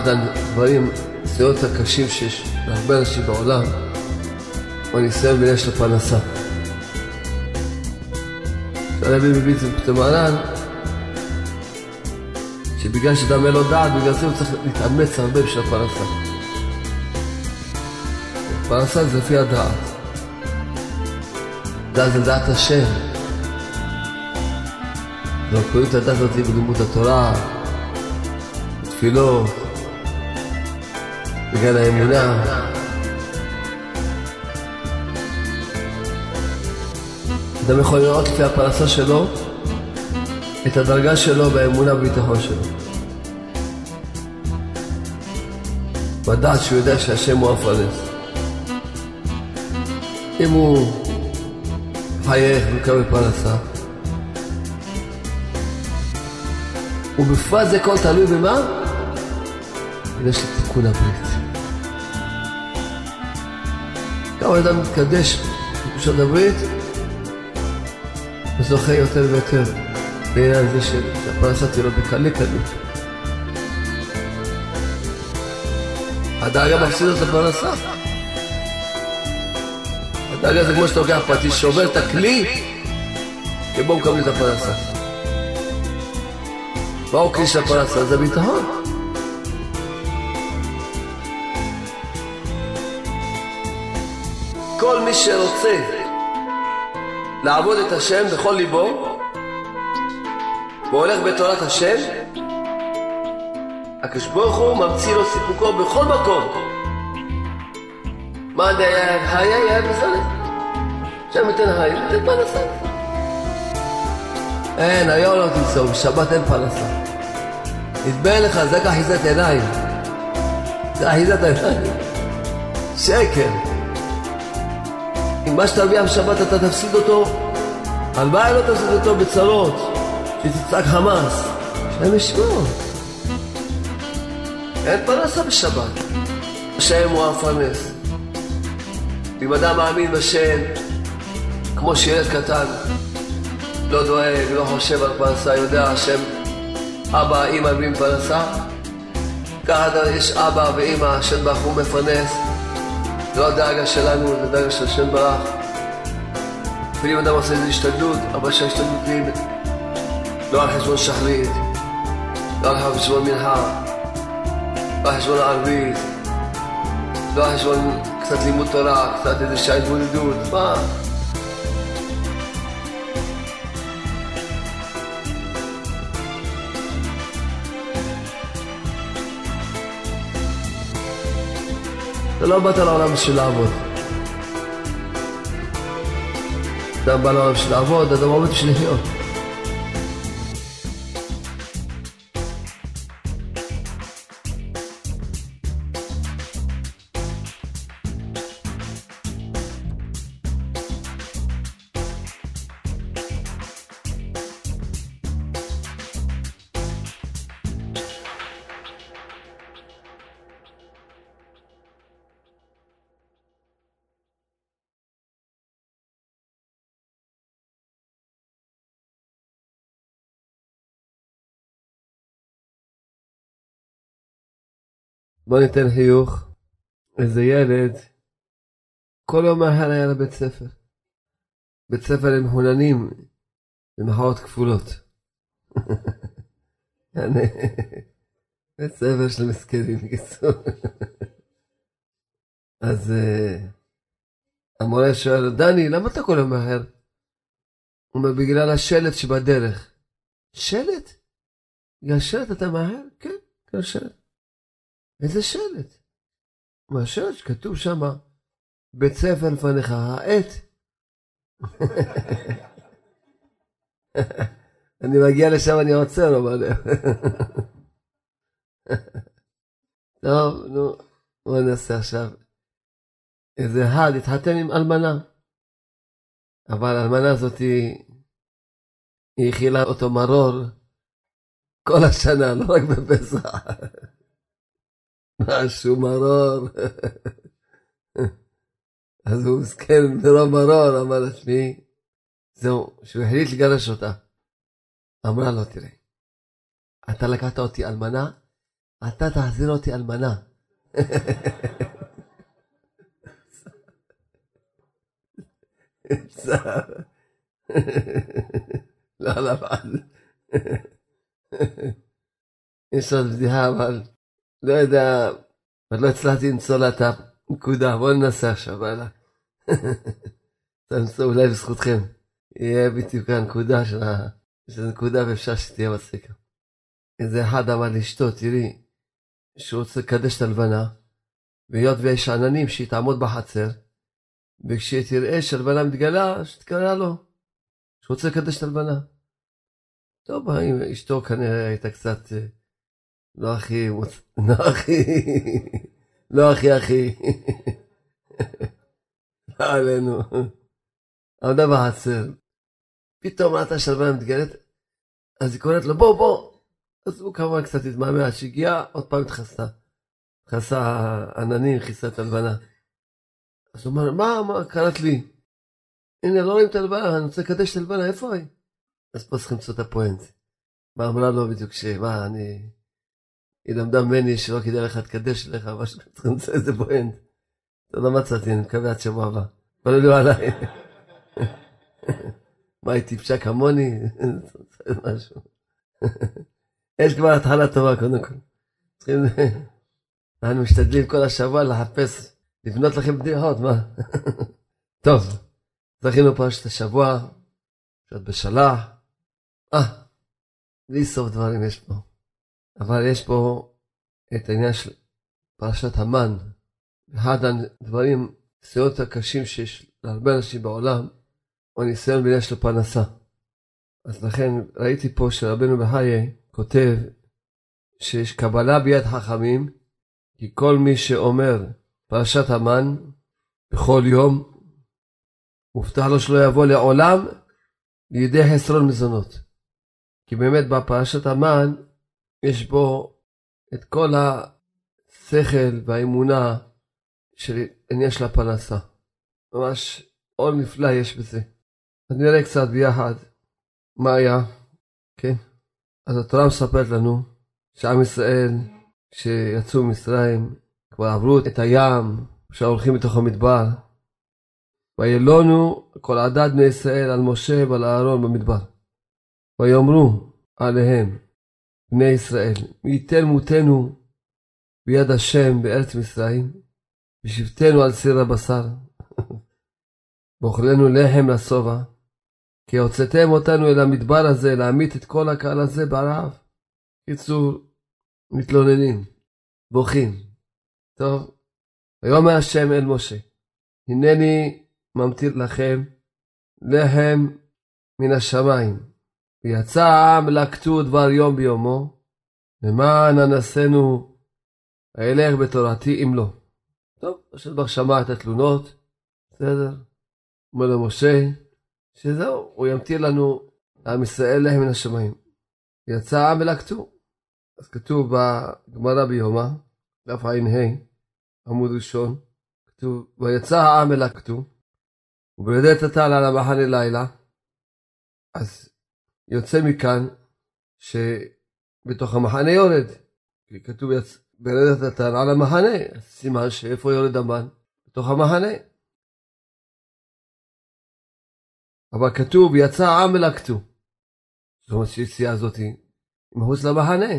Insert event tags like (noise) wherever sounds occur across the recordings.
אחד הדברים, הניסיונות הקשים שיש להרבה אנשים בעולם, הוא הניסיון בעניין של הפרנסה. הרבי מביא את זה בכתב מרן, שבגלל שאדם אין לו דעת, בגלל זה הוא צריך להתאמץ הרבה בשביל הפרנסה. פרנסה זה לפי הדעת. דעת זה דעת השם. אנחנו קוראים את הדת הזאת בלימוד התורה, בתפילות, בגלל האמונה. אדם יכול לראות לפי הפרנסה שלו את הדרגה שלו באמונה ובביטחון שלו. בדעת שהוא יודע שהשם הוא הפרנס. אם הוא חייך ומקבל פרנסה, ובפרט זה כל תלוי במה? יש לי תיקון הברית. כמה אדם מתקדש בקדושת הברית, וזוכה יותר ויותר בעניין זה שהפרנסה תהיה בקלי קלות. הדאגה מפסיד את הפרנסה. הדאגה זה כמו שאתה לוקח פטיש, שובר את הכלי, ובו מקבלים את הפרנסה. מהו כלי של הפרנסה? זה ביטחון. מי שרוצה לעבוד את השם בכל ליבו, והולך בתורת השם, הקדוש ברוך הוא ממציא לו סיפוקו בכל מקום. מה דהיה היה היה בסדר? שם ייתן היה, ייתן פרנסה. אין, היום לא תמצאו, בשבת אין פרנסה. נדמה לך, זה כאחיזת עיניים. זה אחיזת עיניים. שקר. אם מה שתרוויח בשבת אתה תפסיד אותו, הלוואי לא תפסיד אותו בצרות, שתצעק חמאס. השם ישמור. אין פרנסה בשבת. השם הוא המפרנס. אם אדם מאמין בשם, כמו שילד קטן, לא דואג, לא חושב על פרנסה, יודע השם, אבא, אימא מביאים פרנסה, ככה יש אבא ואימא, השם ברוך הוא מפרנס, לא הדאגה שלנו, זה הדאגה של השם ברוך. ואם אדם עושה איזו השתדלות, אבל שההשתדלות היא לא על חשבון שחרית, לא על חשבון מנחה, לא על חשבון הערבית, לא על חשבון קצת לימוד תורה, קצת איזה שעה התמודדות, מה? אתה לא באת לעולם בשביל לעבוד. אדם בא לעולם בשביל לעבוד, אדם עובד בשביל לחיות. בוא ניתן חיוך. איזה ילד, כל יום מהר היה לבית ספר. בית ספר למחוננים, במחאות כפולות. (laughs) בית ספר של מסכנים, בקיצור. (laughs) אז המורה שואל, דני, למה אתה כל יום מהר? הוא אומר, בגלל השלט שבדרך. שלט? בגלל שלט אתה מהר? כן, בגלל שלט. איזה שלט? מה השלט שכתוב שם, בית ספר לפניך, העט. (laughs) אני מגיע לשם, אני עוצר, אבל... (laughs) טוב, נו, בוא נעשה עכשיו. איזה אחד התחתן עם אלמנה, אבל האלמנה הזאת היא הכילה אותו מרור כל השנה, לא רק בפסח. משהו מרור. אז הוא מסכן מרוב מרור, אמר תשמעי, זהו, שהוא החליט לגרש אותה. אמרה לו, תראה, אתה לקחת אותי אלמנה, אתה תחזיר אותי אלמנה. (laughs) לא, לא, יש עוד בדיחה, אבל לא יודע, עוד לא הצלחתי למצוא לה את הנקודה, בואו ננסה עכשיו, הלאה. (laughs) תמצאו אולי בזכותכם. יהיה בדיוק הנקודה של ה... שזו נקודה ואפשר שתהיה בסקר. איזה אחד אמר לאשתו, תראי, שהוא רוצה לקדש את הלבנה, והיות ויש עננים שהיא תעמוד בחצר, וכשהיא תראה שהלבנה מתגלה, שתקרא לו, שהוא רוצה לקדש את הלבנה. טוב, אשתו כנראה הייתה קצת אה, לא הכי, לא הכי, לא הכי הכי, לא עלינו. עמדה בחצר, פתאום ראתה שהלבנה מתגלת, אז היא קוראת לו בוא בוא, אז הוא כמובן קצת התמהמה עד שהגיע, עוד פעם התחסה. התחסה עננים, כיסה את הלבנה. אז הוא אמר, מה, מה קראת לי? הנה, לא רואים את הלבנה, אני רוצה לקדש את הלבנה, איפה היא? אז פה צריכים למצוא את הפואנט. מה אמרה לו בדיוק שמה, אני... היא למדה ממני שלא כדאי לך לקדש לך, משהו, צריכים למצוא איזה פואנט. לא מצאתי, אני מקווה עד שבוע הבא. אבל לא עליי. (laughs) מה, היא טיפשה כמוני? (laughs) משהו. (laughs) יש כבר התחלה טובה קודם כל. צריכים... אנחנו משתדלים כל השבוע לחפש, לבנות לכם בדיחות, מה? טוב, זכינו פרשת השבוע, קצת בשלח. אה, בלי סוף דברים יש פה. אבל יש פה את העניין של פרשת המן. אחד הדברים, הניסיונות הקשים שיש להרבה אנשים בעולם, הוא ניסיון בעניין של פרנסה. אז לכן ראיתי פה שרבנו בחיי כותב שיש קבלה ביד חכמים, כי כל מי שאומר פרשת המן בכל יום, מובטח לו שלא יבוא לעולם לידי חסרון מזונות. כי באמת בפרשת המן יש בו את כל השכל והאמונה של עניין של הפרנסה. ממש עול נפלא יש בזה. אז נראה קצת ביחד מה היה, כן? אז התורה מספרת לנו שעם ישראל, כשיצאו ממצרים, כבר עברו את הים, עכשיו הולכים בתוך המדבר. וילונו כל עדת בני ישראל על משה ועל אהרון במדבר. ויאמרו עליהם, בני ישראל, מי ייתן מותנו ביד השם בארץ מצרים, ושבתנו על סיר הבשר, (laughs) ואוכלנו לחם לשובע, כי הוצאתם אותנו אל המדבר הזה להמית את כל הקהל הזה ברעב. קיצור, מתלוננים, בוכים. טוב, ויאמר השם אל משה, הנני ממתיר לכם לחם מן השמיים. ויצא העם לקטו דבר יום ביומו, למען אנסנו אילך בתורתי אם לא. טוב, השם כבר שמע את התלונות, בסדר? אומר למשה, שזהו, הוא ימתיר לנו לעם ישראל להם מן השמיים. יצא העם ולקטו. אז כתוב בגמרא ביומא, דף ע"ה, עמוד ראשון, כתוב, ויצא העם ולקטו, וברדת הטל על המחנה לילה, אז יוצא מכאן שבתוך המחנה יורד, כי כתוב יצ... ברדת הטל על המחנה, סימן שאיפה יורד המן? בתוך המחנה. אבל כתוב יצא העם ולקטו. זאת אומרת שהיציאה הזאת מחוץ למחנה.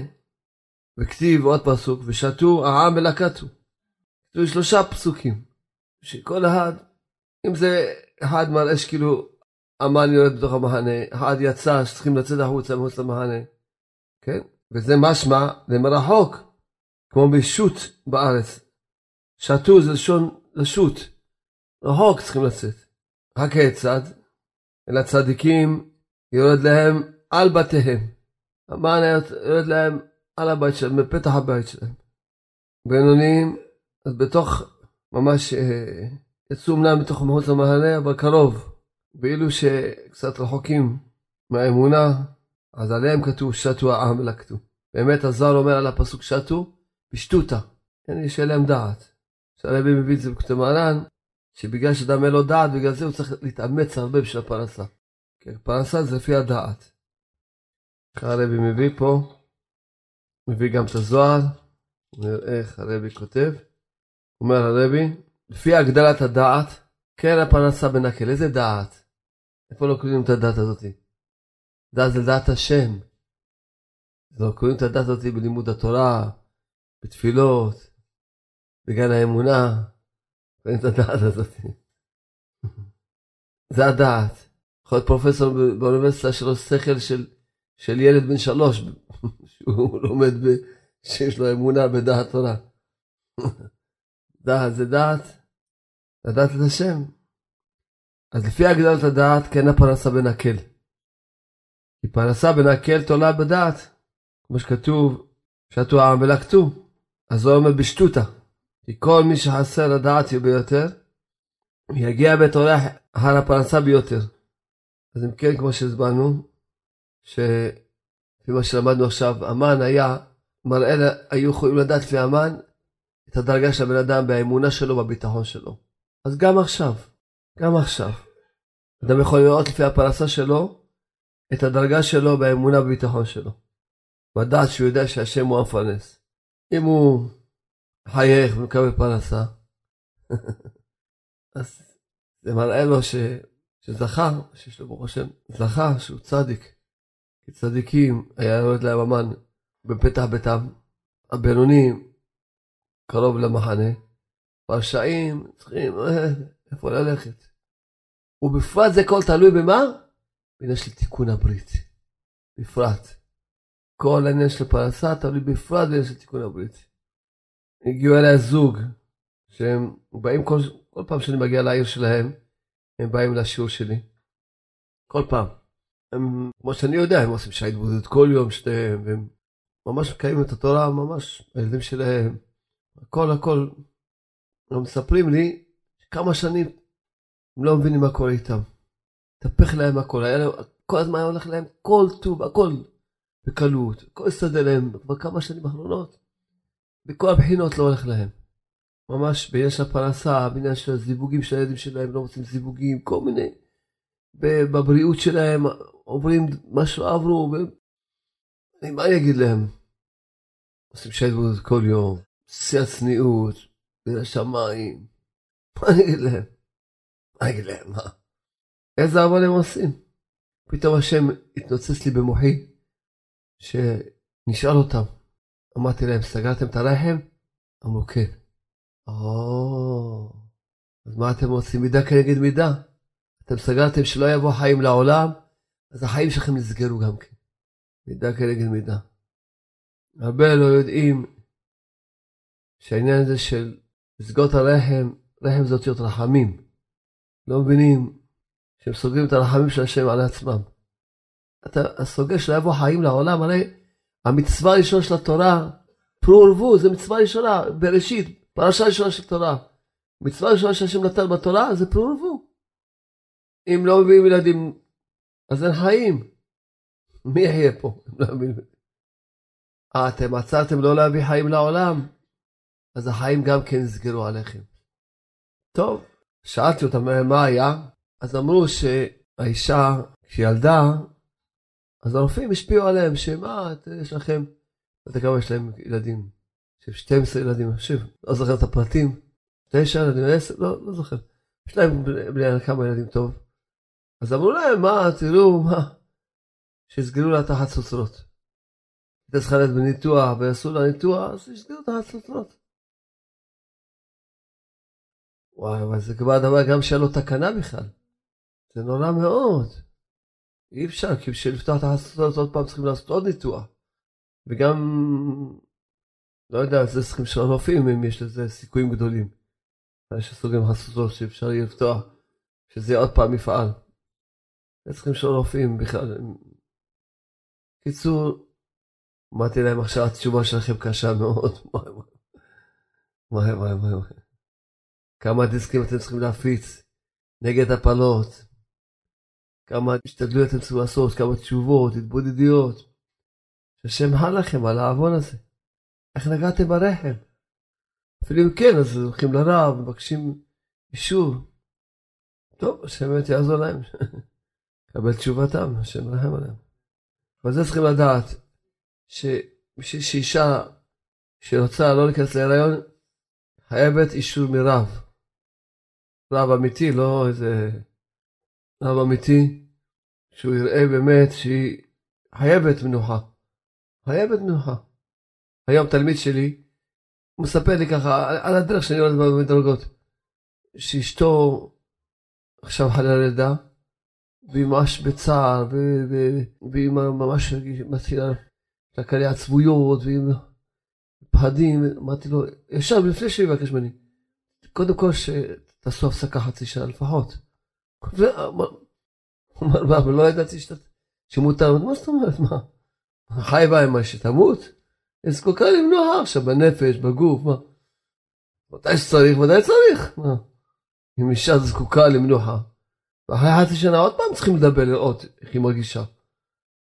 וכתיב עוד פסוק ושתו העם ולקטו. כתוב שלושה פסוקים. שכל אחד, אם זה אחד מראה שכאילו המן יורד בתוך המחנה, אחד יצא שצריכים לצאת החוצה מחוץ למחנה, כן? וזה משמע למרחוק, כמו בשו"ת בארץ. שתו זה לשון לשו"ת, רחוק צריכים לצאת. הכיצד? אל הצדיקים יורד להם על בתיהם. המן יורד להם על הבית שלהם, בפתח הבית שלהם. בינוניים, אז בתוך, ממש אה, יצאו אמנם בתוך מחוץ למחנה, אבל קרוב. ואילו שקצת רחוקים מהאמונה, אז עליהם כתוב שתו העם ולקטו. באמת הזר אומר על הפסוק שתו, בשטותא. כן, יש להם דעת. שהרבי מביא את זה בכתב מרן, שבגלל שאדם אין לו דעת, בגלל זה הוא צריך להתאמץ הרבה בשביל הפרנסה. כן, פרנסה זה לפי הדעת. הרבי מביא פה, מביא גם את הזוהר, נראה איך הרבי כותב. אומר הרבי, לפי הגדלת הדעת, כן הפרנסה בנקל. איזה דעת? איפה לא קוראים את הדעת הזאתי? דעת זה דעת השם. לא קוראים את הדעת הזאתי בלימוד התורה, בתפילות, בגן האמונה. קוראים את הדעת הזאתי. (laughs) זה הדעת. יכול להיות פרופסור באוניברסיטה שלו שכל של, של ילד בן שלוש, (laughs) שהוא לומד, ב, שיש לו אמונה בדעת תורה. (laughs) דעת זה דעת, לדעת את השם. אז לפי הגדלת הדעת, כן הפרנסה בנקל. כי פרנסה בנקל תולה בדעת, כמו שכתוב, שתו העם ולקטו. אז זה אומר בשטותא. כי כל מי שחסר לדעת ביותר, יגיע בתורה הר הפרנסה ביותר. אז אם כן, כמו שהסברנו, שלפי מה שלמדנו עכשיו, המן היה, מראה, היו יכולים לדעת לפי המן את הדרגה של הבן אדם באמונה שלו, בביטחון שלו. אז גם עכשיו, גם עכשיו, אדם יכול לראות לפי הפרנסה שלו את הדרגה שלו באמונה בביטחון שלו. לדעת שהוא יודע שהשם הוא המפרנס. אם הוא חייך ומקבל פרנסה, (laughs) אז זה מראה לו ש... שזכה, שיש לו ברוך השם, זכה שהוא צדיק. כי צדיקים היה יורד להם המן בפתח ביתם, הבינונים קרוב למחנה, והרשעים צריכים (laughs) איפה ללכת. ובפרט זה כל תלוי במה? בעניין של תיקון הברית. בפרט. כל העניין של פרנסה תלוי בפרט בעניין של תיקון הברית. הגיעו אליי זוג, שהם באים כל, כל פעם שאני מגיע לעיר שלהם, הם באים לשיעור שלי. כל פעם. הם, כמו שאני יודע, הם עושים שעה התבודדות כל יום שניהם, והם ממש מקיימים את התורה, ממש, הילדים שלהם, הכל הכל. הם מספרים לי כמה שנים הם לא מבינים מה קורה איתם. התהפך להם הכל, היה להם, כל הזמן היה הולך להם כל טוב, הכל בקלות, הכל הסתדר להם כבר כמה שנים אחרונות. בכל הבחינות לא הולך להם. ממש בעניין של הפרנסה, בעניין של הזיווגים של הילדים שלהם, לא רוצים זיווגים, כל מיני. בבריאות שלהם עוברים מה שעברו, מה אני אגיד להם? עושים שייטבוד כל יום, שיא הצניעות, בין השמיים, מה אני אגיד להם? מה אני אגיד להם? מה? איזה עבוד הם עושים? פתאום השם התנוצץ לי במוחי, שנשאל אותם. אמרתי להם, סגרתם את הרחם? אמרו כן. או, אז מה אתם עושים? מידה כנגד מידה. אתם סגרתם שלא יבוא חיים לעולם, אז החיים שלכם נסגרו גם כן. מידה כנגד מידה. הרבה לא יודעים שהעניין הזה של לסגור את הרחם, רחם זה אותיות רחמים. לא מבינים שהם סוגרים את הרחמים של השם על עצמם. אתה סוגר שלא יבוא חיים לעולם, הרי המצווה הראשונה של התורה, פרו ורבו, זה מצווה ראשונה, בראשית, פרשה ראשונה של תורה. מצווה ראשונה שהשם נתן בתורה זה פרו ורבו. אם לא מביאים ילדים, אז אין חיים. מי יחיה פה? (laughs) לא אה, אתם עצרתם לא להביא חיים לעולם? אז החיים גם כן נסגרו עליכם. טוב, שאלתי אותם מה היה, אז אמרו שהאישה, כשהיא ילדה, אז הרופאים השפיעו עליהם, שמה, יש לכם, לא יודע כמה יש להם ילדים. יש 12 ילדים, שוב, לא זוכר את הפרטים, 9 ילדים, 10, לא, לא זוכר. יש להם בני כמה ילדים טוב. אז אמרו להם, מה, תראו, מה, שיסגרו לה תחת סוצרות. הייתה צריכה להיות בניתוח ויעשו לה ניתוח, אז יסגרו תחת סוצרות. וואי, אבל זה כבר דבר גם שהיה לו תקנה בכלל. זה נורא מאוד. אי אפשר, כי בשביל לפתוח תחת סוצרות עוד פעם צריכים לעשות עוד ניתוח. וגם לא יודע, זה צריכים של הרופאים, אם יש לזה סיכויים גדולים. יש סוגים חסותות שאפשר יהיה לפתוח, שזה עוד פעם מפעל. זה צריכים של הרופאים בכלל. קיצור, אמרתי להם עכשיו התשובה שלכם קשה מאוד. (laughs) וואי וואי וואי וואי. כמה דיסקים אתם צריכים להפיץ נגד הפלות. כמה השתדלויות אתם צריכים לעשות, כמה תשובות, התבודדויות. שהשם חל לכם על העוון הזה. איך נגעתם ברחם? אפילו אם כן, אז הולכים לרב, מבקשים אישור. טוב, השם באמת יעזור להם. (laughs) קבל תשובתם, השם רחם עליהם. אבל זה צריכים לדעת, שאישה שרוצה לא להיכנס להיריון, חייבת אישור מרב. רב אמיתי, לא איזה רב אמיתי, שהוא יראה באמת שהיא חייבת מנוחה. חייבת מנוחה. היום תלמיד שלי, הוא מספר לי ככה, על הדרך שאני יורד במדרגות, שאשתו עכשיו חלה לידה, והיא ממש בצער, והיא ממש מתחילה לקרוא לי עצבויות, והיא פחדים, אמרתי לו, ישר לפני שהוא יבקש ממני, קודם כל שתעשו הפסקה חצי שנה לפחות. הוא אמר, מה, ולא ידעתי שמותר, מה זאת אומרת, מה? חי בה עם מה שתמות? היא זקוקה למנוחה עכשיו בנפש, בגוף, מה? מתי שצריך, מתי צריך, מה? אם אישה זקוקה למנוחה, ואחרי חצי שנה עוד פעם צריכים לדבר, לראות איך היא מרגישה.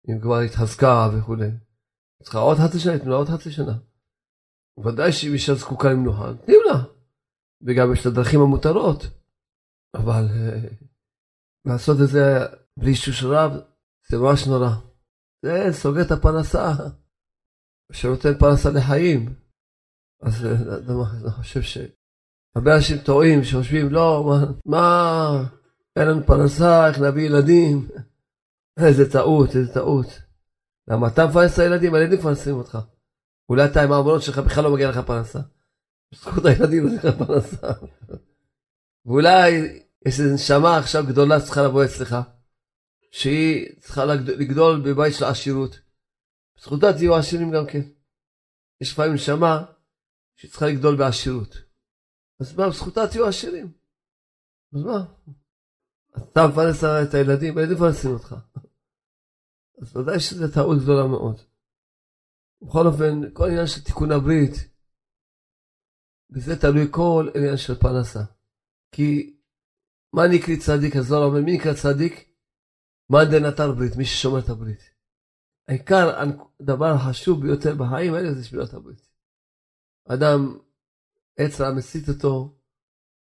אם כבר התחזקה וכולי. צריכה עוד חצי שנה, תנו עוד חצי שנה. ודאי שאם אישה זקוקה למנוחה, נותנים לה. וגם יש את הדרכים המותרות. אבל uh, לעשות את זה בלי אישוש רב, זה ממש נורא. זה סוגר את הפרנסה, שנותן פרנסה לחיים. אז uh, אני חושב ש... הרבה אנשים טועים, שחושבים, לא, מה, מה, אין לנו פרנסה, איך נביא ילדים? (laughs) איזה טעות, איזה טעות. למה אתה מפרנס את הילדים, הילדים מפרנסים אותך. אולי אתה עם הארמונות שלך בכלל לא מגיע לך פרנסה. בזכות הילדים לא לך פרנסה. ואולי איזו נשמה עכשיו גדולה שצריכה לבוא אצלך, שהיא צריכה לגדול בבית של עשירות. בזכותה תהיו עשירים גם כן. יש לפעמים נשמה שהיא צריכה לגדול בעשירות. אז מה, בזכותה תהיו עשירים. אז מה? אתה מפרנס את הילדים, הילדים מפרנסים אותך. אז ודאי שזו טעות גדולה מאוד. בכל אופן, כל עניין של תיקון הברית, וזה תלוי כל עניין של פרנסה. כי מה נקרא צדיק? הזוהר אומר, מי נקרא צדיק? מאן דנתר ברית, מי ששומר את הברית. העיקר, הדבר החשוב ביותר בחיים האלה זה שמירת הברית. אדם, עץ רע מסית אותו,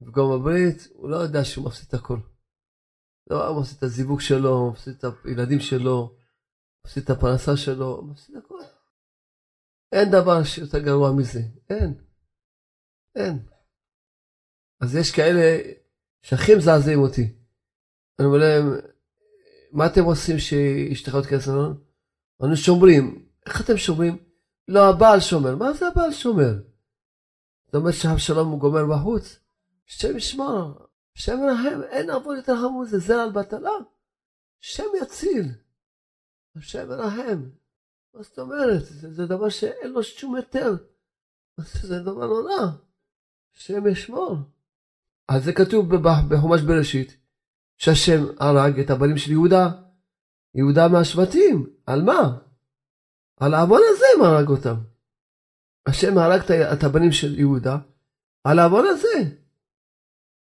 ופגום בברית, הוא לא יודע שהוא מפסיד את הכל. לא, הוא מפסיד את הזיווג שלו, הוא מפסיד את הילדים שלו, מפסיד את הפרנסה שלו, מפסיד הכל. אין דבר שיותר גרוע מזה, אין. אין. אז יש כאלה שהכי מזעזעים אותי. אני אומר להם, מה אתם עושים שאשתך לא תיכנס לארון? אנו שומרים. איך אתם שומרים? לא, הבעל שומר. מה זה הבעל שומר? זאת אומרת שאבשלום הוא גומר בחוץ? השם ישמור. השם ירחם, אין עבוד יותר חמור זה זרע על בטלה. השם יציל. השם ירחם. מה זאת אומרת? זה, זה דבר שאין לו שום היתר. זה דבר נורא. השם ישמור. אז זה כתוב בחומש בראשית, שהשם הרג את הבנים של יהודה, יהודה מהשבטים. על מה? על העוון הזה הם הרג אותם. השם הרג את הבנים של יהודה על העוון הזה.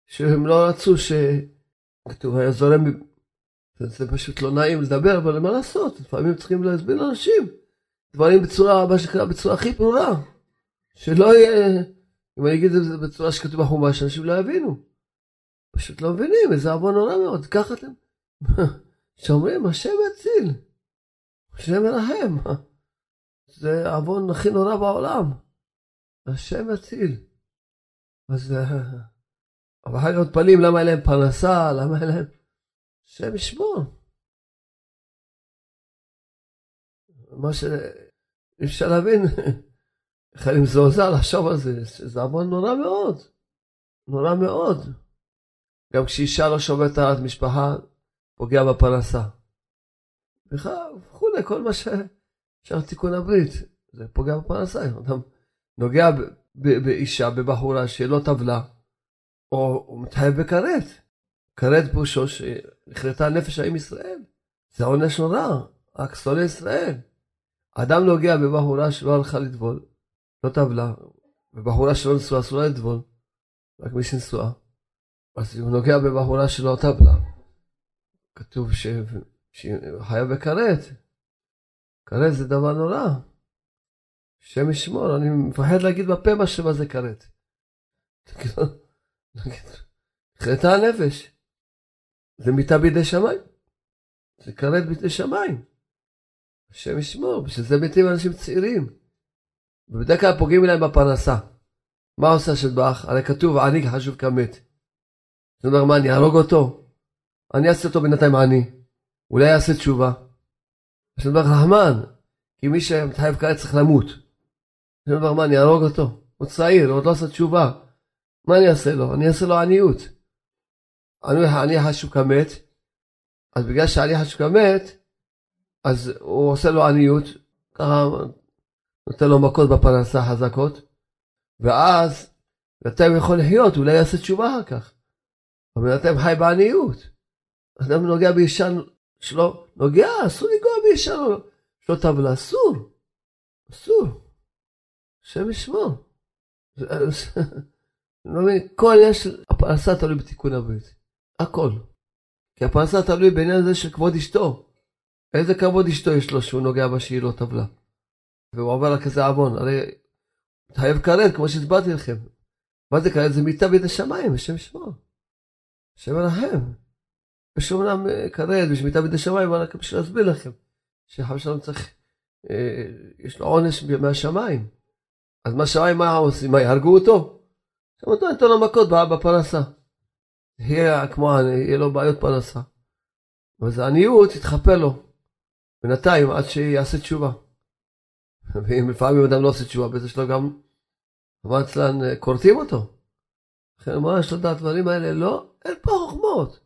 שהם לא רצו ש... כתוב, היה זורם זה פשוט לא נעים לדבר, אבל מה לעשות? לפעמים צריכים להסביר לאנשים דברים בצורה, מה שנקרא, בצורה הכי ברורה. שלא יהיה, אם אני אגיד את זה בצורה שכתוב בחומש, אנשים לא יבינו. פשוט לא מבינים, איזה עוון נורא מאוד. ככה אתם (laughs) שאומרים, השם יציל. השם ירחם. זה העוון הכי נורא בעולם. השם יציל. אז... אבל אחר כך מתפלאים למה אין להם פרנסה, למה אין להם... השם ישמור. מה שאי אפשר להבין, (laughs) איך אני מזועזע לחשוב על זה, זה עוון נורא מאוד, נורא מאוד. גם כשאישה לא שומרת על משפחה, פוגע בפרנסה. וכולי, כל מה שאפשר תיקון הברית, זה פוגע בפרנסה. אדם נוגע באישה, בבחורה שלא טבלה, או הוא מתחייב בכרת. כרת פירושו שנכרתה נפש האם ישראל. זה עונש נורא, רק שונא ישראל. אדם נוגע בבחורה שלא הלכה לטבול, לא טבלה, בבחורה שלא נשואה אסור לה לטבול, רק מי שנשואה. אז הוא נוגע בבחורה שלא טבלה. כתוב ש... בכרת. כרת זה דבר נורא. השם ישמור, אני מפחד להגיד בפה מה שמה זה כרת. נכרתה הנפש. זה מיטה בידי שמיים. זה כרת בידי שמיים. השם ישמור, בשביל זה מתים אנשים צעירים. ובדרך כלל פוגעים להם בפרנסה. מה עושה השטבח? הרי כתוב עני חשוב כמת. זאת אומרת, מה, אני אהרוג אותו? אני אעשה אותו בינתיים עני. אולי יעשה תשובה. השטבח רחמן, כי מי שמתחייב כעת צריך למות. השטבח מה, אני אהרוג אותו? הוא צעיר, הוא עוד לא עשה תשובה. מה אני אעשה לו? אני אעשה לו עניות. אני חשוב כמת, אז בגלל שאני חשוב כמת, אז הוא עושה לו עניות, ככה נותן לו מכות בפרנסה חזקות, ואז בינתיים יכול לחיות, אולי יעשה תשובה אחר כך. אבל בינתיים חי בעניות. אדם נוגע באישה שלו, נוגע, אסור לנגוע באישה, יש לו טבלה, אסור. אסור. השם ישמור. (laughs) לא כל של הפרנסה תלוי בתיקון הברית. הכל. כי הפרנסה תלוי בעניין הזה של כבוד אשתו. איזה כבוד אשתו יש לו שהוא נוגע בה שהיא לא טבלה. והוא עובר על כזה עוון. הרי חייב כרת, כמו שהסברתי לכם. מה זה כרת? זה מיטה בידי שמיים, השם ישמור. השם מרחם. יש אומנם אה, כרת ושמיטה בידי שמיים, אבל רק בשביל להסביר לכם. שחב שלום צריך, אה, יש לו עונש מהשמיים. אז מה שמיים מה עושים? מה, יהרגו אותו? עכשיו אותו נתן לו מכות בפרנסה. יהיה כמו, יהיה לו בעיות פרנסה. אז העניות תתחפה לו. בינתיים עד שיעשה תשובה. ואם לפעמים אדם לא עושה תשובה, בזה שלו גם אצלן אה, כורתים אותו. לכן מה יש לדעת דברים האלה? לא, אין פה חוכמות.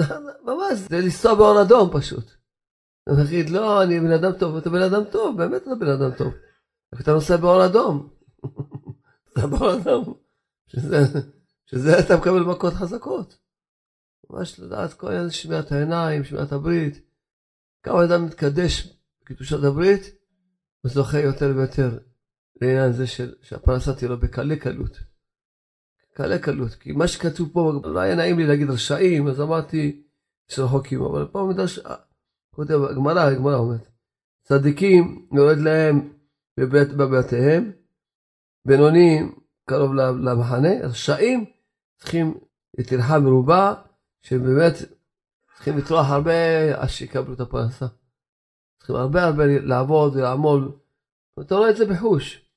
(laughs) ממש, זה לנסוע באור אדום פשוט. נגיד, לא, אני בן אדם טוב, אתה בן אדם טוב, באמת אתה בן אדם טוב. (laughs) רק אתה נוסע באור אדום. (laughs) אתה באור אדום. שזה, שזה אתה מקבל מכות חזקות. ממש לדעת כל עניין שמיעת העיניים, שמיעת הברית. כמה אדם מתקדש בקדושת הברית, הוא זוכה יותר ויותר לעניין זה של, שהפרנסה תהיה לו בקלי קלות. קלי קלות, כי מה שכתוב פה, לא היה נעים לי להגיד רשעים, אז אמרתי שרחוקים, אבל פה מדרש, כותב, הגמרא, הגמרא אומרת, צדיקים יורד להם בבית, בבתיהם, בינונים קרוב למחנה, רשעים צריכים לטרחה מרובה, שבאמת צריכים לטרוח הרבה עד שיקבלו את הפרנסה. צריכים הרבה הרבה לעבוד ולעמול. אתה רואה את זה בחוש.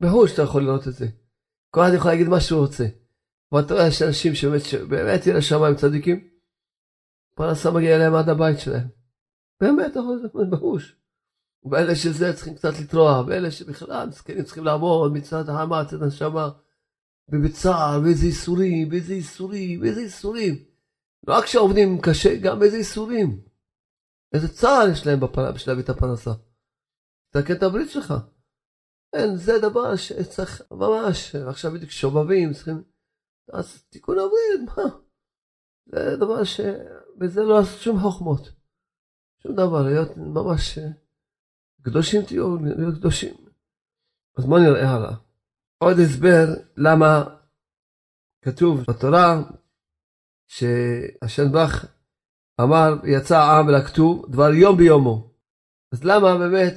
בחוש אתה יכול לראות את זה. כל אחד יכול להגיד מה שהוא רוצה. ואתה רואה שאנשים שבאמת, שבאמת ירא שמיים צדיקים, פרנסה מגיעה אליהם עד הבית שלהם. באמת, אתה לראות בחוש. ואלה שזה צריכים קצת לטרוח, ואלה שבכלל מסכנים צריכים לעמוד מצד החמה, מצד הנשמה, ובצער, באיזה ייסורים, באיזה ייסורים, באיזה ייסורים. לא רק שעובדים קשה, גם באיזה ייסורים. איזה צער יש להם בפר... בשביל להביא את הפרנסה. תקן את הברית שלך. אין, זה דבר שצריך ממש, עכשיו בדיוק שובבים, צריכים... אז תיקון הברית, מה? זה דבר ש... בזה לא עשו שום חוכמות. שום דבר, להיות ממש קדושים תהיו, להיות קדושים. אז בואו נראה הלאה. עוד הסבר למה כתוב בתורה שהשם ברך אמר, יצא העם ולקטו דבר יום ביומו. אז למה באמת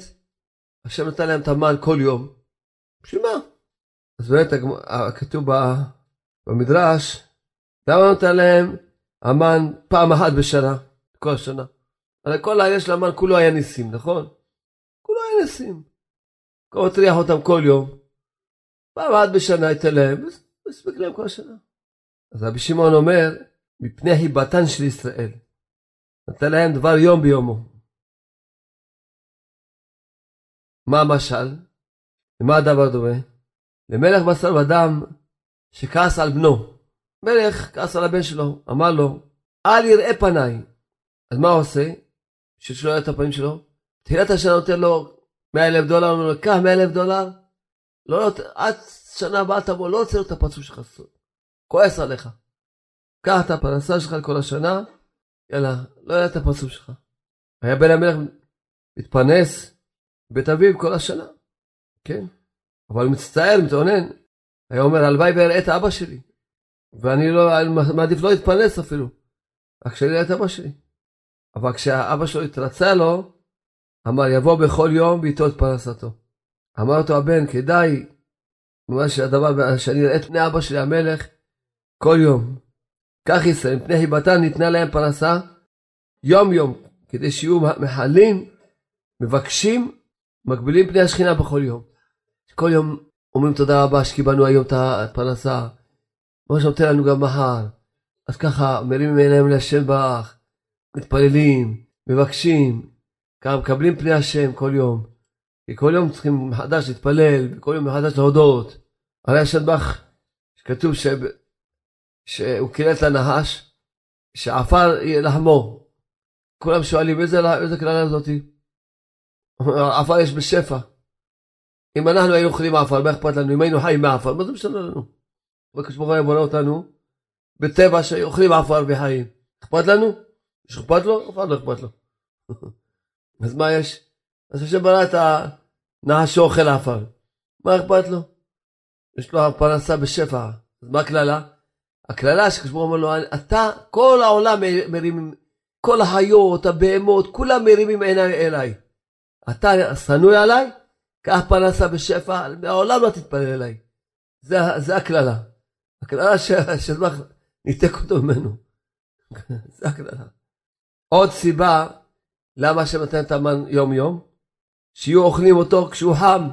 השם נתן להם את המן כל יום? בשביל מה? אז באמת כתוב במדרש, למה נתן להם המן פעם אחת בשנה, כל השנה? הרי כל העניין של המן כולו היה ניסים, נכון? כולו היה ניסים. כל מטריח אותם כל יום. פעם אחת בשנה ייתן להם, מספיק להם כל השנה. אז רבי שמעון אומר, מפני חיבתן של ישראל. נתן להם דבר יום ביומו. מה המשל? למה הדבר דומה? למלך בשר ודם שכעס על בנו. מלך כעס על הבן שלו, אמר לו, אל יראה פניי. אז מה הוא עושה? בשביל שלא יראה את הפנים שלו? תחילת השנה נותן לו 100 אלף דולר, אומר לו, קח 100 אלף דולר, לא, לא, עד שנה הבאה תבוא, לא רוצה לראות את הפרצוף שלך, כועס עליך. קח את הפרנסה שלך כל השנה, יאללה, לא יראה את הפרצוף שלך. היה בן המלך מתפרנס בבית אביו כל השנה, כן? אבל מצטער, מתאונן. היה אומר, הלוואי ואראה את אבא שלי. ואני לא, מעדיף לא להתפרנס אפילו. רק שאני אראה את אבא שלי. אבל כשהאבא שלו התרצה לו, אמר, יבוא בכל יום ואיתו את פרנסתו. אמר אותו הבן, כדאי, ממש הדבר, שאני אראה את פני אבא שלי המלך כל יום. כך ישראל, מפני חיבתן ניתנה להם פרנסה יום יום, כדי שיהיו מחלים, מבקשים, מגבילים פני השכינה בכל יום. כל יום אומרים תודה רבה שקיבלנו היום את הפרנסה, כמו שנותן לנו גם מחר. אז ככה מרימים עיניהם להשם ברך, מתפללים, מבקשים, ככה מקבלים פני השם כל יום. כי כל יום צריכים מחדש להתפלל, וכל יום מחדש להודות. הרי השם ברך, שכתוב ש... שהוא קילל את הנחש, שעפר לחמו. כולם שואלים איזה, איזה קללה זאתי? עפר יש בשפע. אם אנחנו היינו אוכלים עפר, מה אכפת לנו? אם היינו חיים מעפר, מה זה משנה לנו? הקדוש ברוך הוא בורא אותנו בטבע שאוכלים עפר וחיים. אכפת לנו? יש אכפת לו? אף אחד לא אכפת לו. (laughs) אז מה יש? אז השם ברא את הנחש שאוכל עפר. מה אכפת לו? יש לו פרנסה בשפע. אז מה הקללה? הקללה שקשור אומר לו, אתה, כל העולם מרימים, כל החיות, הבהמות, כולם מרימים עיניים אליי. אתה שנוא עליי? קח פרנסה בשפע, העולם לא תתפלל אליי. זה, זה הקללה. הקללה שהזבח ניתק אותו ממנו. (laughs) זה הקללה. עוד סיבה למה שנותן את המן יום יום, שיהיו אוכלים אותו כשהוא חם.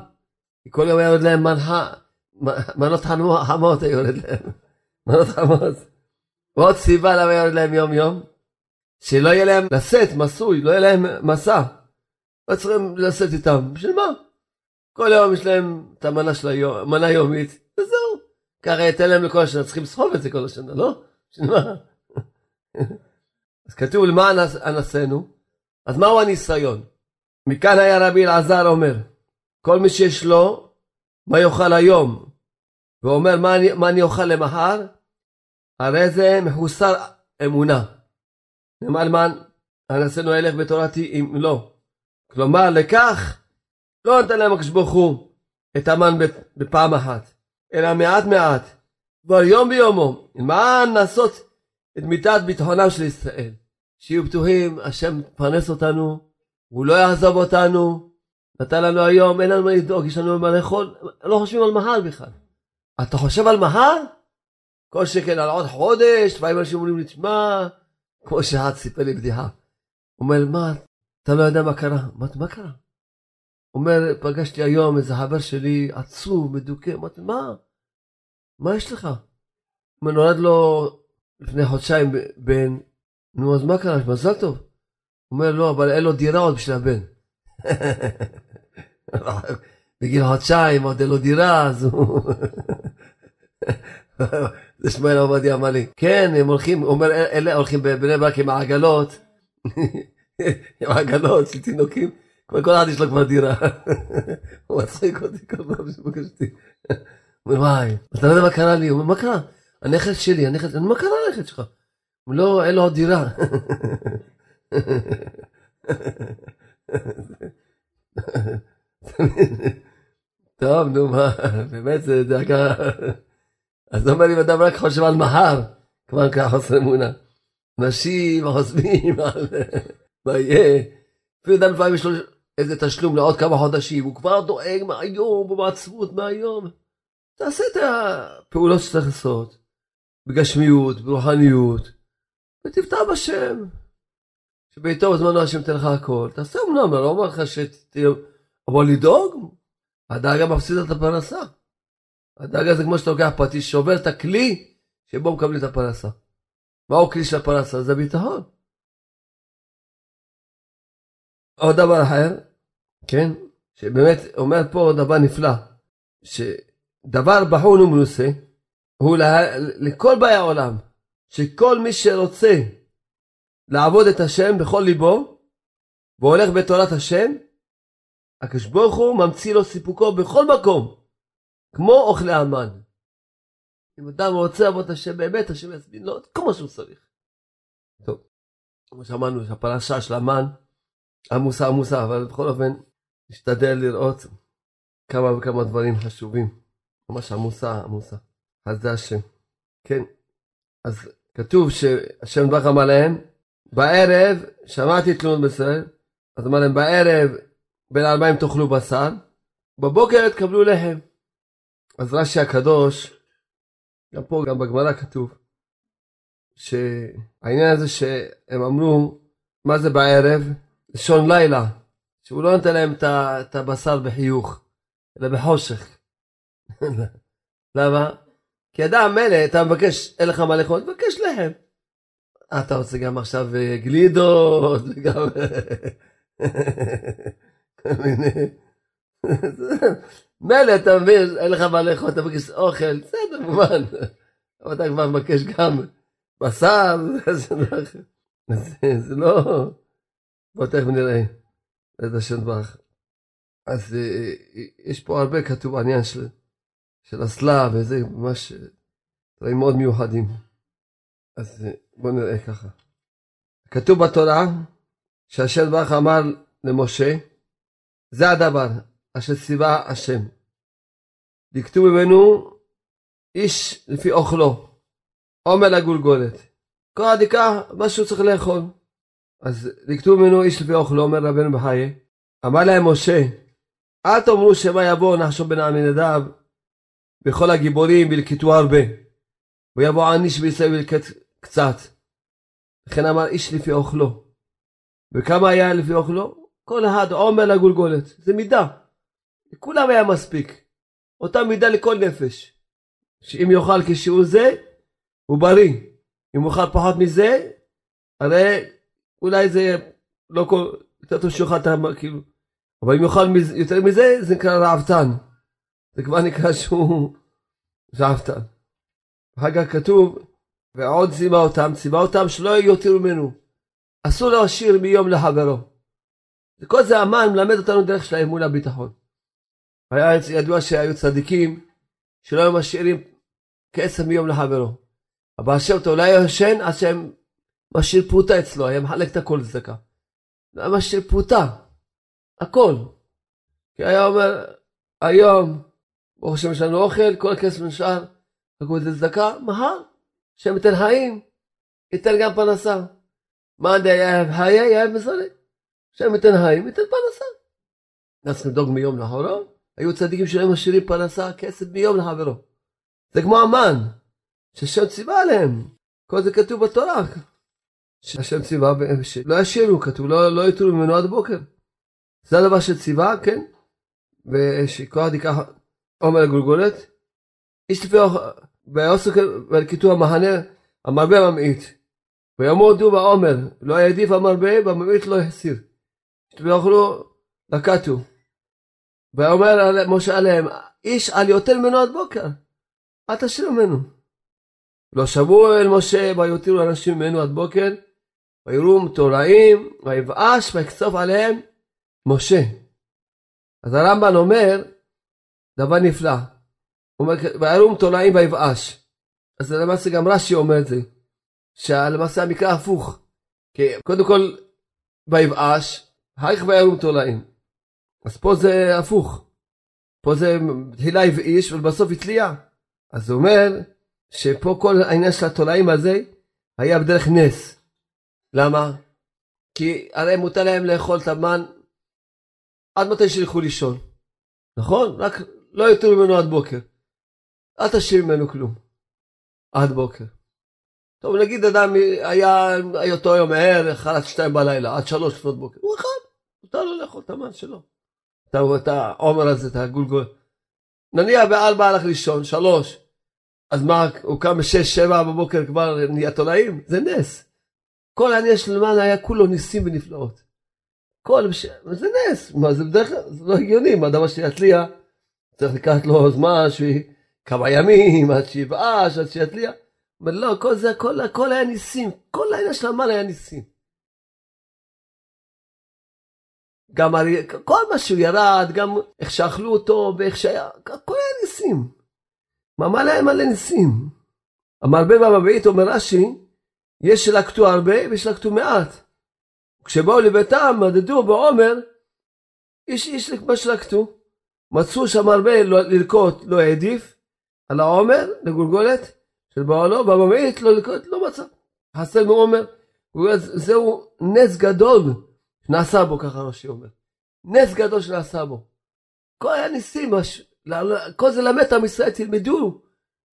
כל יום היה יורד להם מנחה, מנות חמות היה יורד להם. מנות חמות. ועוד סיבה למה יורד להם יום יום, שלא יהיה להם לשאת, מסוי, לא יהיה להם מסע. לא צריכים לשאת איתם. בשביל מה? כל יום יש להם את המנה של היום, מנה יומית, וזהו. ככה ייתן להם לכל השנה, צריכים לסחוב את זה כל השנה, לא? בשביל מה? (laughs) אז כתוב למה אנסינו, אז מהו הניסיון? מכאן היה רבי אלעזר אומר, כל מי שיש לו, מה יאכל היום, ואומר מה אני, מה אני אוכל למחר, הרי זה מחוסר אמונה. מן, אנסינו אלך בתורתי אם לא. כלומר, לכך לא נתן להם הקדוש ברוך הוא את המן בפעם אחת, אלא מעט מעט, כבר יום ביומו, למען לעשות את מידת ביטחונם של ישראל. שיהיו בטוחים, השם מפרנס אותנו, הוא לא יעזוב אותנו, נתן לנו היום, אין לנו מה לדאוג, יש לנו מה לאכול, לא חושבים על מחר בכלל. אתה חושב על מחר? כל שכן על עוד חודש, לפעמים אנשים אומרים לי, תשמע, כמו שאחד סיפר לי בדיחה. אומר, מה, אתה לא יודע מה קרה? מה, מה קרה? אומר, פגשתי היום איזה חבר שלי עצוב, מדוכא, אמרתי, מה? מה יש לך? הוא נולד לו לפני חודשיים בן, נו אז מה קרה? מזל טוב. אומר, לא, אבל אין לו דירה עוד בשביל הבן. (laughs) בגיל חודשיים עוד אין לו דירה, אז הוא... (laughs) שמואל עובדיה אמר לי, כן, הם הולכים, הוא אומר, אלה הולכים בבני ברק עם העגלות, (laughs) עם העגלות של תינוקים. כל אחד יש לו כבר דירה. (laughs) הוא מצחיק אותי כל פעם שפגש אותי. הוא אומר, וואי, אתה לא יודע מה קרה לי? הוא אומר, מה קרה? הנכד שלי, הנכד, מה קרה לנכד שלך? הוא לא, אין לו עוד דירה. טוב, נו מה, באמת זה דאגה. אז אומר לי, אדם רק חושב על מחר, כבר ככה חוסר אמונה. נשים חושבים על מה יהיה. אפילו אדם לפעמים יש לו איזה תשלום לעוד כמה חודשים, הוא כבר דואג מהיום, במעצבות מהיום. תעשה את הפעולות שצריך לעשות, בגשמיות, ברוחניות, ותפתח בשם. שביתו בזמנו השם ייתן לך הכל. תעשה אמנם, אני לא אומר לך שתהיה... אבל לדאוג, הדאגה מפסידה את הפרנסה. הדאגה זה כמו שאתה לוקח פטיש, שובר את הכלי שבו מקבלים את הפרנסה. מהו כלי של הפרנסה? זה ביטחון. עוד דבר אחר, כן, שבאמת אומר פה דבר נפלא, שדבר בחון ומנוסה הוא לה, לכל באי העולם, שכל מי שרוצה לעבוד את השם בכל ליבו, והולך בתורת השם, הקדוש ברוך הוא ממציא לו סיפוקו בכל מקום, כמו אוכלי המן. אם אדם רוצה את השם באמת, השם יסביר לו כמו שהוא צריך. טוב, כמו שאמרנו, הפרשה של המן, עמוסה עמוסה, אבל בכל אופן, נשתדל לראות כמה וכמה דברים חשובים. ממש עמוסה עמוסה. אז זה השם. כן, אז כתוב שהשם ברח אמר להם, בערב שמעתי תלונות בישראל, אז אמר להם בערב בין ארבעים תאכלו בשר, בבוקר תקבלו לחם. אז רש"י הקדוש, גם פה, גם בגמרא כתוב, שהעניין הזה שהם אמרו, מה זה בערב? לשון לילה, שהוא לא נותן להם את הבשר בחיוך, אלא בחושך. (laughs) למה? כי אדם מילא, אתה מבקש, אין לך מה לאכול, תבקש לחם. אתה רוצה גם עכשיו אה, גלידות, (laughs) וגם... (laughs) מילא, אתה מבין, אין לך מה לאכול, אתה מבקש אוכל, בסדר, מובן. אבל אתה כבר מבקש גם בשר, (laughs) זה לא... בוא תכף נראה, את השם ברך. אז אה, אה, יש פה הרבה כתוב עניין של, של אסלה וזה ממש דברים מאוד מיוחדים. אז בואו נראה ככה. כתוב בתורה שהשם ברך אמר למשה, זה הדבר אשר ציווה השם. לקטו ממנו איש לפי אוכלו, עומר לגולגולת. כל ייקח מה שהוא צריך לאכול. אז לקטו ממנו איש לפי אוכלו, אומר רבנו בחיי. אמר להם משה, אל תאמרו שמה יבוא נחשוב בן עמינדב וכל הגיבורים וילקטו הרבה. ויבוא עניש בישראל וילקט קצת. לכן אמר איש לפי אוכלו. וכמה היה לפי אוכלו? כל אחד עומר לגולגולת. זה מידה. לכולם היה מספיק. אותה מידה לכל נפש. שאם יאכל כשהוא זה, הוא בריא. אם יאכל פחות מזה, הרי אולי זה לא כל... יותר טוב שיאכל את ה... כאילו... אבל אם יאכל מזה, יותר מזה, זה נקרא רעבתן. זה כבר נקרא שהוא (laughs) רעבתן. אחר כך כתוב, ועוד ציווה אותם, ציווה אותם שלא יותירו ממנו. אסור להשאיר מיום לחברו. וכל זה המן מלמד אותנו דרך של האמון הביטחון. היה ידוע שהיו צדיקים שלא היו משאירים כסף מיום לחברו. אבל השם אותו לא היה ישן עד שהם משאיר פרוטה אצלו, היה מחלק את הכל לצדקה. לא היה משאיר פרוטה, הכל. כי היה אומר, היום, ברוך השם יש לנו אוכל, כל הכסף נשאר, תקעו את זה צדקה, מחר, השם ייתן חיים, ייתן גם פרנסה. מאן דאייב היה, יאהב מסורת. השם ייתן חיים, ייתן פרנסה. אז לדאוג מיום לחורו, היו צדיקים שהיו משאירים פרנסה, כסף מיום לחברו. זה כמו המן, שהשם ציווה עליהם. כל זה כתוב בתורה. שהשם ציווה, שלא ישאירו, כתוב, לא, לא יתרו ממנו עד בוקר. זה הדבר שציווה, כן? ושכל אחד ייקח עומר לגולגולת. איש לפי ויעשו ולקיטו המחנה המרבה ממעיט. ויעמודו בעומר, לא העדיף המרבה, בממעיט לא החסיר. ויאכלו לקטו. ואומר משה עליהם, איש על יותר ממנו עד בוקר, אל תשאיר ממנו. לא שבו אל משה ויותירו אנשים ממנו עד בוקר, ויראום תוראים, ויבאש ויקצוף עליהם משה. אז הרמב"ן אומר דבר נפלא. אומר, וירום תולעים ויבאש. אז למעשה גם רש"י אומר את זה. שלמעשה המקרא הפוך. כי קודם כל ויבאש, אחר כך וירום תולעים. אז פה זה הפוך. פה זה תחילה הבאיש ובסוף התלייה. אז הוא אומר שפה כל העניין של התולעים הזה היה בדרך נס. למה? כי הרי מותר להם לאכול את המן עד מתי שילכו לישון. נכון? רק לא יותר ממנו עד בוקר. אל תשאיר ממנו כלום. עד בוקר. טוב, נגיד אדם היה, אותו יום ער, אכל עד שתיים בלילה, עד שלוש לפנות בוקר. הוא אכל, מותר לו לאכול את המן שלו. את העומר הזה, את הגולגול. נניח בארבע הלך לישון, שלוש. אז מה, הוא קם בשש, שבע בבוקר כבר נהיה תולעים? זה נס. כל העניין של מן היה כולו ניסים ונפלאות. כל, זה נס, מה זה בדרך כלל, זה לא הגיוני, מה דבר שיצליח, צריך לקחת לו זמן, כמה ימים, עד שיבאש, עד שיצליח. אבל לא, כל זה, הכל, הכל היה ניסים, כל העניין של המן היה ניסים. גם כל מה שהוא ירד, גם איך שאכלו אותו, ואיך שהיה, הכל היה ניסים. מה מלא מלא ניסים. המרבה והמבעית אומר רש"י, יש שלקטו הרבה ויש שלקטו מעט. כשבאו לביתם, מדדו בעומר, איש איש מה שלקטו. מצאו שם הרבה לא, ללקוט לא העדיף, על העומר, לגולגולת של בעלו, והממעיט לא ללקוט, לא מצא. חסר מעומר. זהו נס גדול שנעשה בו, ככה רש"י אומר. נס גדול שנעשה בו. כל היה ניסים, כל זה למד עם ישראל, תלמדו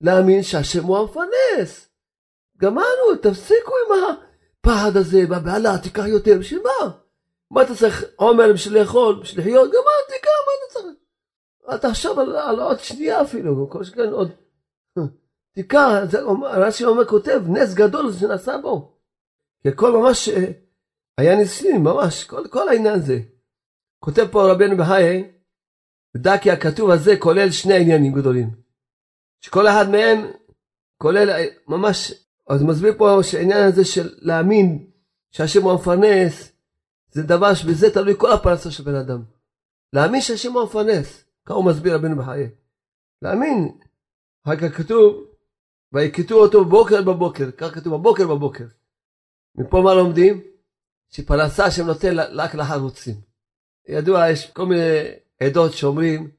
להאמין שהשם הוא המפרנס. גמרנו, תפסיקו עם הפחד הזה, והבהלה, תיקח יותר, בשביל מה? מה אתה צריך עומר בשביל לאכול, בשביל לחיות? גמר, תיקח, מה אתה צריך? אל תחשוב על, על עוד שנייה אפילו, כל שכן עוד... (laughs) תיקח, רש"י אומר, כותב, נס גדול שנעשה בו. כי הכל ממש אה, היה ניסים, ממש, כל, כל העניין הזה. כותב פה רבנו בחיי, ודע כי הכתוב הזה כולל שני עניינים גדולים. שכל אחד מהם כולל ממש, אז מסביר פה שהעניין הזה של להאמין שהשם הוא המפרנס, זה דבר שבזה תלוי כל הפרנסה של בן אדם. להאמין שהשם הוא המפרנס, ככה הוא מסביר רבנו בחיי. להאמין, אחר כך כתוב, ויקטו אותו בבוקר בבוקר, כך כתוב בבוקר בבוקר. מפה מה לומדים? שפרנסה השם נותן רק לחרוצים. ידוע, יש כל מיני עדות שאומרים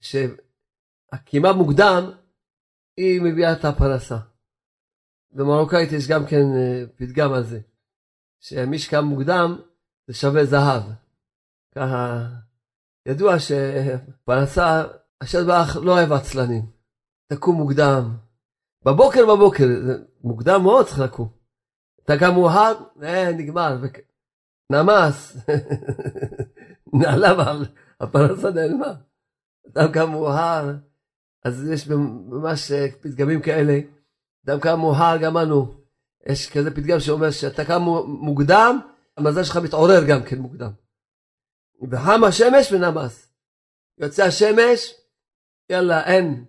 שהקימה מוקדם היא מביאה את הפרנסה. במרוקאית יש גם כן אה, פתגם על זה, שמי שקם מוקדם זה שווה זהב. ככה, ידוע שפרנסה, השם ברח לא אוהב עצלנים. תקום מוקדם. בבוקר בבוקר, מוקדם מאוד צריך לקום. אתה קם מאוחר, אה, נגמר. נמס, (laughs) נעלה, הפרנסה נעלמה. אדם קם מאוחר, אז יש ממש אה, פתגמים כאלה. אדם קם מאוחר, גם אנו. יש כזה פתגם שאומר שאתה קם מוקדם, המזל שלך מתעורר גם כן מוקדם. וחם השמש ונמס. יוצא השמש, יאללה, אין.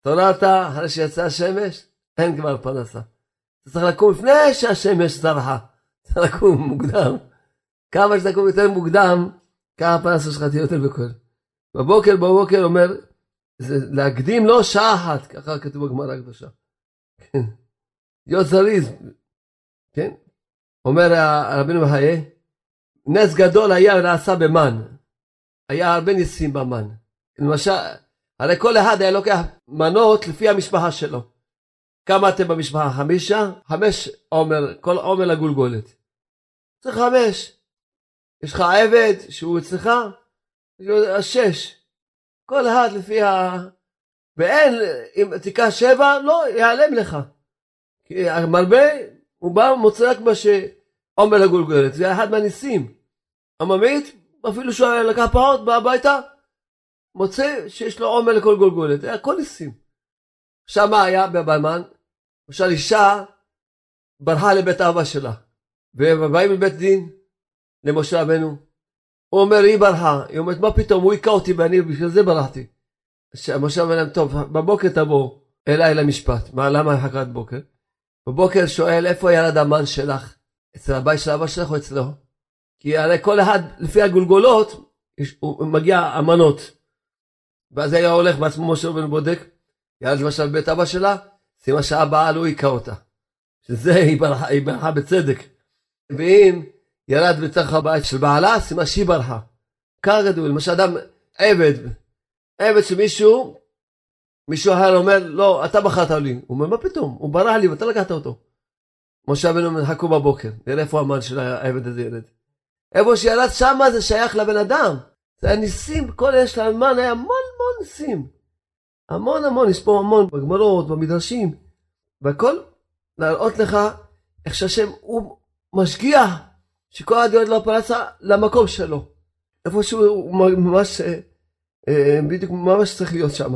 התעוררת אחרי שיצא השמש, אין כבר פרנסה. צריך לקום לפני שהשמש זרחה. צריך לקום מוקדם. כמה שתקום יותר מוקדם, ככה הפרנסה שלך תהיה יותר בכל. בבוקר בבוקר אומר, זה להקדים לו שעה אחת, ככה כתוב בגמרא הקדושה. כן. להיות זריז, כן? אומר רבינו מחיי, נס גדול היה ונעשה במן. היה הרבה ניסים במן. למשל, הרי כל אחד היה לוקח מנות לפי המשפחה שלו. כמה אתם במשפחה? חמישה? חמש עומר, כל עומר לגולגולת. צריך חמש. יש לך עבד שהוא אצלך, אז שש. כל אחד לפי ה... ואין, אם תיקח שבע, לא, ייעלם לך. כי המרבה, הוא בא ומוצא רק מה שעומר לגולגולת, זה אחד מהניסים. הממית, אפילו שהוא לקח פחות, בא הביתה, מוצא שיש לו עומר לכל גולגולת, זה הכל ניסים. עכשיו מה היה בבלמן? למשל אישה ברחה לבית אבא שלה, ובאים לבית דין, למשה רבנו. הוא אומר, היא ברחה. היא אומרת, מה פתאום, הוא היכה אותי ואני בגלל זה ברחתי. משה אומר להם, טוב, בבוקר תבואו אליי למשפט. מה, למה חכת בוקר? בבוקר שואל, איפה ירד המן שלך? אצל הבית של אבא שלך או אצלו? כי הרי כל אחד, לפי הגולגולות, הוא מגיע המנות. ואז היה הולך בעצמו משה רבנו בודק, ירד למשל בית אבא שלה, סימן שהבעל הוא היכה אותה. שזה היא ברחה, היא ברחה בצדק. ואם ירד בתוך הבית של בעלה, סימן שהיא ברחה. כך גדול, למשל אדם עבד, עבד שמישהו, מישהו אחר אומר, לא, אתה בחרת לי. הוא אומר, מה פתאום? הוא ברח לי ואתה לקחת אותו. משה רבנו אומר, חכו בבוקר, נראה איפה המן של העבד הזה ירד. איפה שירד שמה זה שייך לבן אדם. זה היה ניסים, כל אלה של המן היה המון המון ניסים. המון המון, פה המון בגמרות, במדרשים, והכל להראות לך איך שהשם הוא משגיח שכל אחד יורד לו פרנסה למקום שלו. איפה שהוא ממש, אה, אה, בדיוק ממש צריך להיות שם.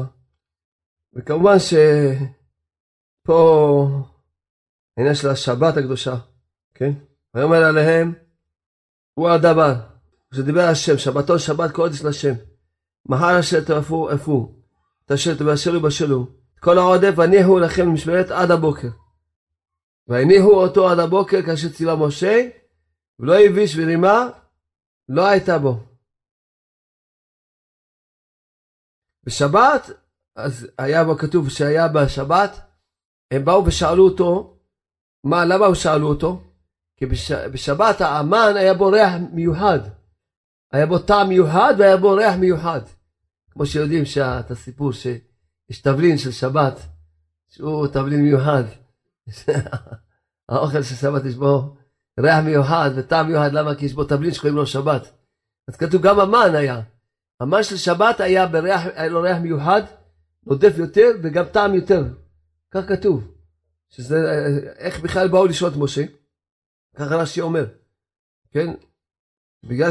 וכמובן שפה העניין של השבת הקדושה, כן? ויאמר עליהם, הוא הדבר, שדיבר השם, שבתון שבת קודש לשם. מחר אשר תרפו אפו, את אשר תבשלו בשלו. כל העודף הניחו לכם למשמרת עד הבוקר. והניחו אותו עד הבוקר כאשר ציווה משה, ולא הביש ורימה, לא הייתה בו. בשבת, אז היה כתוב שהיה בשבת, הם באו ושאלו אותו, מה, למה הם שאלו אותו? כי בש, בשבת האמן היה בו ריח מיוחד. היה בו טעם מיוחד והיה בו ריח מיוחד. כמו שיודעים את הסיפור שיש תבלין של שבת, שהוא תבלין מיוחד. (laughs) האוכל של שבת יש בו ריח מיוחד וטעם מיוחד, למה? כי יש בו תבלין שקוראים לו שבת. אז כתוב גם המן היה. המן של שבת היה, בריח, היה לו ריח מיוחד, נודף יותר וגם טעם יותר. כך כתוב. שזה, איך בכלל באו לשאול את משה? ככה רש"י אומר. כן? בגלל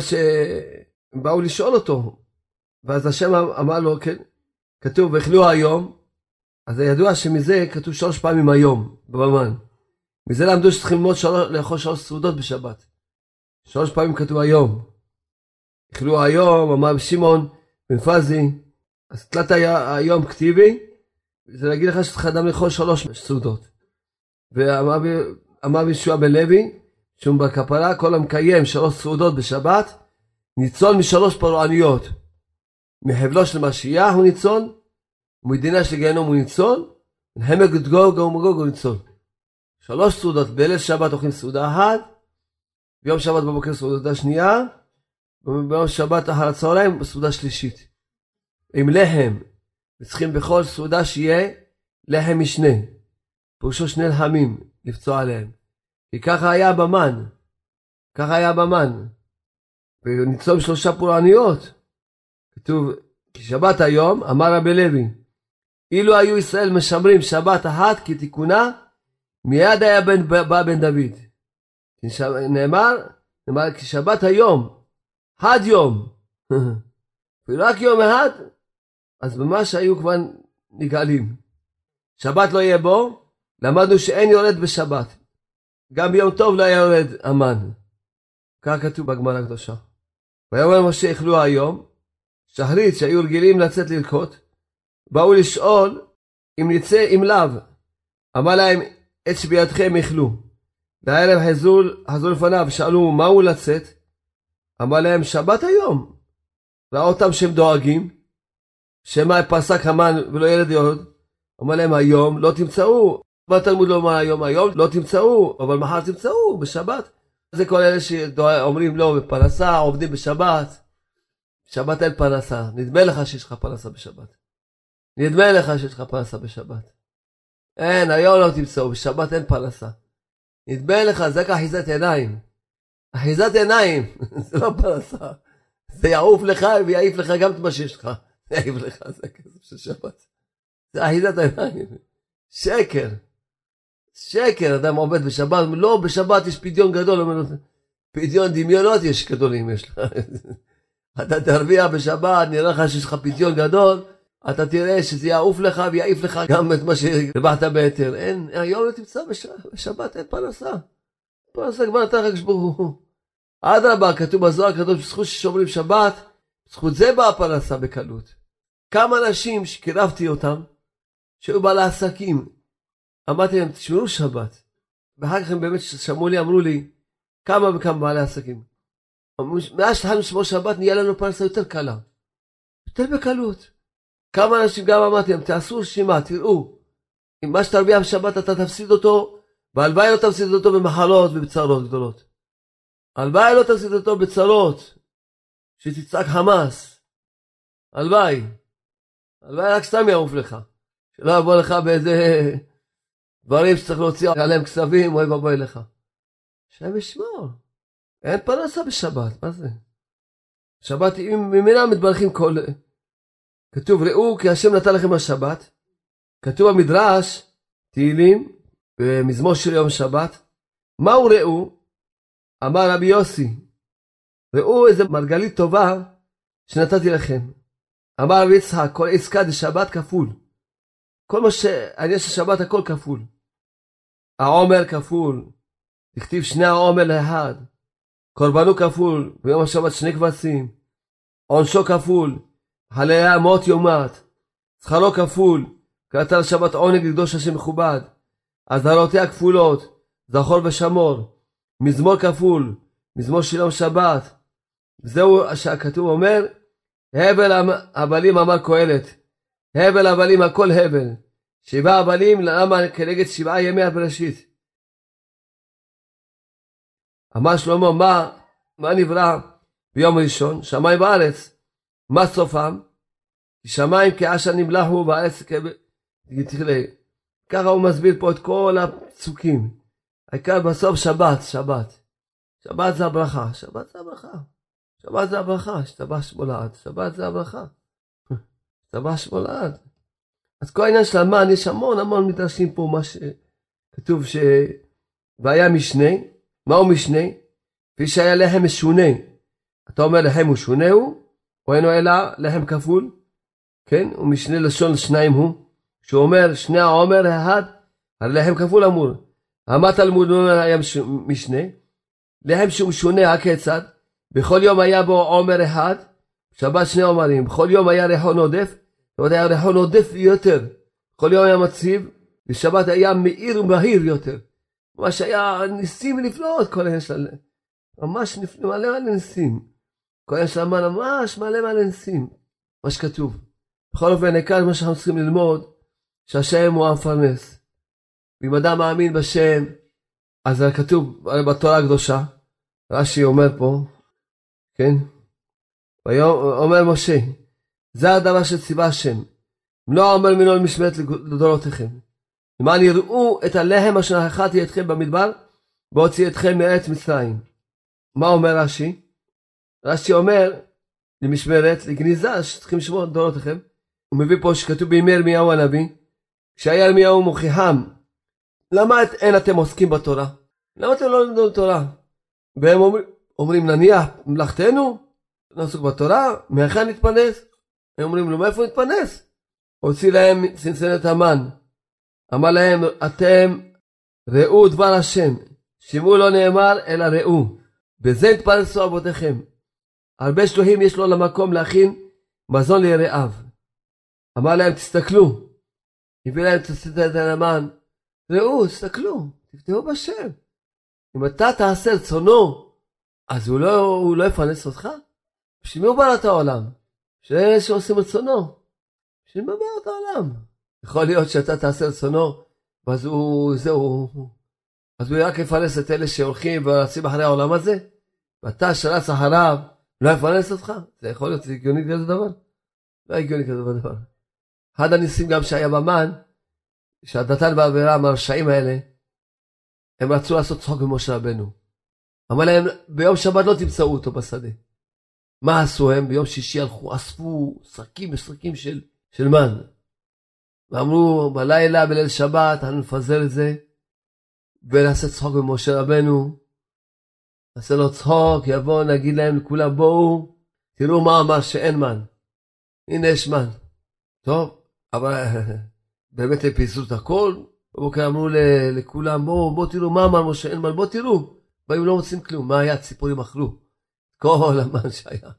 באו לשאול אותו. ואז השם אמר לו, כן, כתוב, ואכלו היום, אז ידוע שמזה כתוב שלוש פעמים היום, במן. מזה למדו שצריכים ללמוד לאכול שלוש סעודות בשבת. שלוש פעמים כתוב היום. אכלו היום, אמר שמעון בן פזי, אז תלת היום כתיבי, זה להגיד לך שצריך אדם לאכול שלוש סעודות. ואמר ישוע בן לוי, שהוא בכפרה, כל המקיים שלוש סעודות בשבת, ניצול משלוש פרעניות. מחבלו של משיח הוא ניצול, ומדינה של גיהנום הוא ניצול, ומחמק גוג ומגוג הוא ניצול. שלוש סעודות, בליל שבת אוכלים סעודה אחת, ביום שבת בבוקר סעודה שנייה, וביום שבת אחר הצהריים סעודה שלישית. עם לחם, וצריכים בכל סעודה שיהיה לחם משנה. פירושו שני לחמים לפצוע עליהם. כי ככה היה במן. ככה היה במן. וניצום שלושה פורעניות. כתוב, כי שבת היום, אמר רבי לוי, אילו היו ישראל משמרים שבת אחת כתיקונה, מיד היה בן, בא בן דוד. נאמר, נאמר, כי שבת היום, חד יום, (laughs) ורק יום אחד, אז ממש היו כבר נגאלים. שבת לא יהיה בו, למדנו שאין יורד בשבת. גם ביום טוב לא היה יורד המן. כך כתוב בגמרא הקדושה. ויאמר משה אכלו היום, שחרית שהיו רגילים לצאת ללקוט, באו לשאול אם נצא עם לאו. אמר להם, את שביעתכם אכלו. לערב חזרו, חזרו לפניו, שאלו מהו לצאת? אמר להם, שבת היום. ראה אותם שהם דואגים, שמא פסק המן ולא ילד יהוד. אמר להם, היום לא תמצאו. בתלמוד לא אומר היום, היום לא תמצאו, אבל מחר תמצאו, בשבת. זה כל אלה שאומרים לא, בפרנסה, עובדים בשבת. בשבת אין פרנסה. נדמה לך שיש לך פרנסה בשבת. נדמה לך שיש לך פרנסה בשבת. אין, היום לא תמצאו, בשבת אין פרנסה. נדמה לך, זה כאחיזת עיניים. אחיזת עיניים, (laughs) זה לא פרנסה. זה יעוף לך ויעיף לך גם את מה שיש לך. (laughs) יעיף לך, זה כסף של שבת. זה אחיזת עיניים. שקר. שקר, אדם עובד בשבת, לא, בשבת יש פדיון גדול, פדיון דמיונות יש גדולים יש לך. (laughs) אתה תרוויח בשבת, נראה לך שיש לך פדיון גדול, אתה תראה שזה יעוף לך ויעיף לך גם את מה שהרווחת ביתר. אין, היום לא תמצא בשבת, אין פרנסה. פרנסה כבר נתן לך ברוך. אדרבה, כתוב בזוהר הקדוש, בזכות ששומרים שבת, בזכות זה באה פרנסה בקלות. כמה אנשים שקירבתי אותם, שהיו בעלי עסקים, אמרתי להם, תשמרו שבת. ואחר כך הם באמת שמעו לי, אמרו לי, כמה וכמה בעלי עסקים. מאז שהתחלנו לשמור שבת, נהיה לנו פרנסה יותר קלה. יותר בקלות. כמה אנשים גם אמרתי להם, תעשו רשימה, תראו, אם מה שתרוויח בשבת אתה תפסיד אותו, והלוואי לא תפסיד אותו במחלות ובצרות גדולות. הלוואי לא תפסיד אותו בצרות, שתצעק חמאס. הלוואי. הלוואי רק סתם יעוף לך. שלא יבוא לך באיזה דברים שצריך להוציא עליהם כספים, אוי ואבוי לך. השם ישמור. אין פרנסה בשבת, מה זה? שבת, ממילא מתברכים כל... כתוב, ראו כי השם נתן לכם השבת. כתוב במדרש, תהילים, במזמור של יום שבת. מהו ראו? אמר רבי יוסי, ראו איזה מרגלית טובה שנתתי לכם. אמר רבי יצחק, כל עסקה דשבת כפול. כל מה שעניין של שבת הכל כפול. העומר כפול, הכתיב שני העומר לאחד. קורבנו כפול, ביום השבת שני כבשים. עונשו כפול, חליה מות יומת, שכרו כפול, קראת לשבת עונג לקדוש השם מכובד, אזהרותיה כפולות, זכור ושמור, מזמור כפול, מזמור של יום שבת. זהו שהכתוב אומר, הבל הבלים אמר קהלת, הבל הבלים הכל הבל, שבעה הבלים למה כנגד שבעה ימי הבראשית. אמר שלמה, מה, מה נברא ביום ראשון? שמיים וארץ. מה סופם? שמיים כעשן נמלחו והארץ כתכלה. ככה הוא מסביר פה את כל הפסוקים. העיקר בסוף שבת, שבת. שבת זה הברכה, שבת זה הברכה. שבת זה הברכה, השתבש מולד, שבת זה הברכה. השתבש מולד. אז כל העניין של המן, יש המון המון מדרשים פה, מה שכתוב ש... והיה משנה, מהו משנה? כפי שהיה לחם משונה. אתה אומר לחם הוא שונה הוא? או אינו אלא לחם כפול, כן? ומשנה לשון שניים הוא, שהוא אומר שני העומר האחד, הרי לחם כפול אמור. המה תלמוד היה משנה, לחם שהוא משונה הכיצד, בכל יום היה בו עומר אחד, שבת שני עומרים, בכל יום היה ריחון עודף, זאת אומרת היה ריחון עודף יותר, כל יום היה מציב, ושבת היה מאיר ומהיר יותר. ממש היה ניסים נפלאות כל העניין של... ממש נפלא, מלא מלא ניסים. כל העניין של המן ממש מלא מלא ניסים. מה שכתוב. בכל אופן, העיקר מה שאנחנו צריכים ללמוד, שהשם הוא המפרנס. ואם אדם מאמין בשם, אז כתוב בתורה הקדושה, רש"י אומר פה, כן? אומר משה, זה הדבר שציווה השם, לא אומר מינו למשמרת לדורותיכם. למען יראו את הלחם אשר אכלתי אתכם במדבר, והוציא אתכם מארץ מצרים. מה אומר רש"י? רש"י אומר, למשמרת, לגניזה, שצריכים לשמור את דורותיכם. הוא מביא פה שכתוב בימי ירמיהו הנביא, כשהיה ירמיהו מוכיחם, למה אין אתם עוסקים בתורה? למה אתם לא לומדים תורה? והם אומר, אומרים, נניח מלאכתנו, נעסוק בתורה, מהיכן נתפרנס? הם אומרים לו, מאיפה נתפרנס? הוציא להם צנצנת המן. אמר להם, אתם ראו דבר השם, שמעו לא נאמר, אלא ראו. בזה נתפרנסו אבותיכם. הרבה שלוהים יש לו למקום להכין מזון ליראיו. אמר להם, תסתכלו. הביא להם צנצנת המן. ראו, תסתכלו, תפתחו בשם. אם אתה תעשה רצונו, אז הוא לא, הוא לא יפרנס אותך? בשביל מי הוא ברא את העולם? בשביל אלה שעושים רצונו. בשביל מה ברא את העולם? יכול להיות שאתה תעשה רצונו, ואז הוא, זהו, אז הוא רק יפרנס את אלה שהולכים ורצים אחרי העולם הזה, ואתה שרץ אחריו, לא יפרנס אותך? זה יכול להיות הגיוני כזה דבר? לא הגיוני כזה דבר. אחד הניסים גם שהיה במן, שהדתן והאבירם הרשעים האלה, הם רצו לעשות צחוק ממשה רבנו. אמר להם, ביום שבת לא תמצאו אותו בשדה. מה עשו הם? ביום שישי הלכו, אספו שקים ושקים של, של מן. ואמרו, בלילה, בליל שבת, אנחנו נפזר את זה, ונעשה צחוק במשה רבנו. נעשה לו צחוק, יבוא, נגיד להם לכולם, בואו, תראו מה אמר שאין מן. הנה יש מן. טוב, אבל (laughs) באמת הם פיזרו את הכל. בבוקר אמרו לכולם, בואו, בואו תראו מה אמר משה, אין מן, בואו תראו. באים לא מוצאים כלום, מה היה? ציפורים אכלו. כל (laughs) המן שהיה.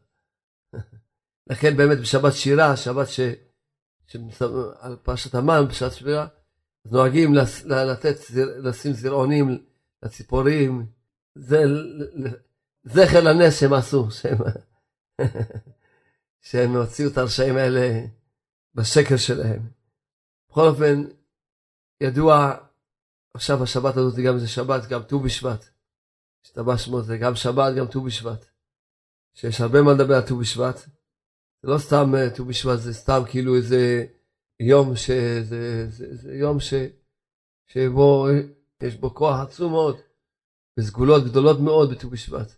לכן באמת בשבת שירה, שבת ש... על פרשת המן, בשעת שבירה, אז נוהגים. לתת, לשים זרעונים לציפורים, זה זכר לנס שהם עשו, שהם, (laughs) שהם הוציאו את הרשעים האלה בשקר שלהם. בכל אופן, ידוע, עכשיו השבת הזאת גם זה שבת, גם ט"ו בשבט. השתבש שמו זה גם שבת, גם ט"ו בשבט. שיש הרבה מה לדבר על ט"ו בשבט. זה לא סתם אה, ט"ו בשבט, זה סתם כאילו איזה יום ש... זה, זה, זה יום ש... שבו יש בו כוח עצום מאוד, וסגולות גדולות מאוד בט"ו בשבט.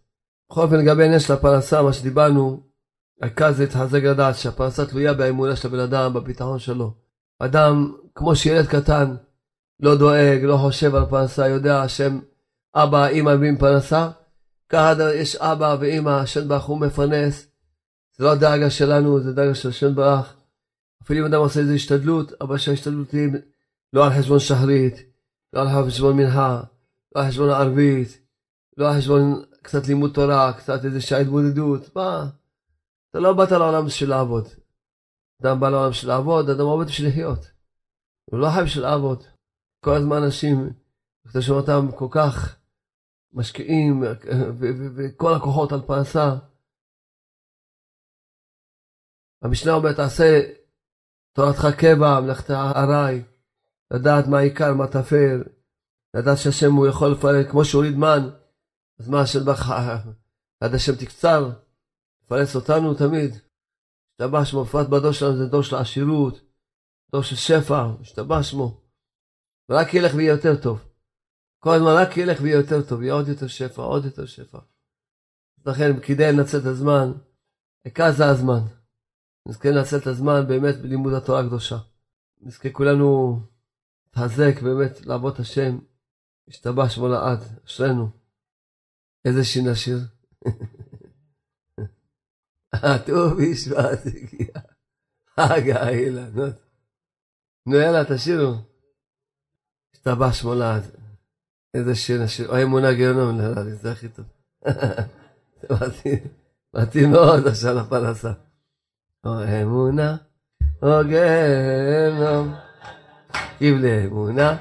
בכל אופן לגבי העניין של הפרנסה, מה שדיברנו, זה להתחזק לדעת שהפרנסה תלויה באמונה של הבן אדם, בביטחון שלו. אדם, כמו שילד קטן, לא דואג, לא חושב על פרנסה, יודע השם, אבא, אמא מביאים פרנסה, ככה יש אבא ואמא, השם ברוך הוא מפרנס. זה לא הדאגה שלנו, זה דאגה של השם ברוך. אפילו אם אדם עושה איזו השתדלות, אבל שההשתדלות תהיה לא על חשבון שחרית, לא על חשבון מנחה, לא על חשבון ערבית, לא על חשבון קצת לימוד תורה, קצת איזה שעה התמודדות, מה? אתה לא באת לעולם בשביל לעבוד. אדם בא לעולם בשביל לעבוד, אדם עובד בשביל לחיות. הוא לא חי בשביל לעבוד. כל הזמן אנשים, אתה שומע אותם כל כך משקיעים וכל הכוחות על פרנסה. המשנה אומרת, תעשה תורתך קבע, מלאכת ארעי, לדעת מה העיקר, מה טפל, לדעת שהשם הוא יכול לפרנס, כמו שהוריד מן, אז מה השם בך, עד השם תקצר, לפרנס אותנו תמיד. השתבח שמו, בפרט בדור שלנו זה דור של עשירות, דור של שפע, השתבח שמו. ורק ילך ויהיה יותר טוב. כל הזמן רק ילך ויהיה יותר טוב, יהיה עוד יותר שפע, עוד יותר שפע. לכן כדאי לנצל את הזמן, העיקר זה הזמן. נזכה לנצל את הזמן באמת בלימוד התורה הקדושה. נזכה כולנו להתחזק באמת לעבוד השם, השתבח שמו לעד, אשרינו. איזה שיר נשיר. (laughs) ט"ו בשבט הגיע, חג האילנות. נו יאללה, תשאירו. השתבח מולד. איזה שיר נשאיר. או אמונה גיהנום, נראה לי, זה הכי טוב. (laughs) מתאים מאוד עכשיו לפרנסה. או אמונה, או גיהנום. קיב לאמונה,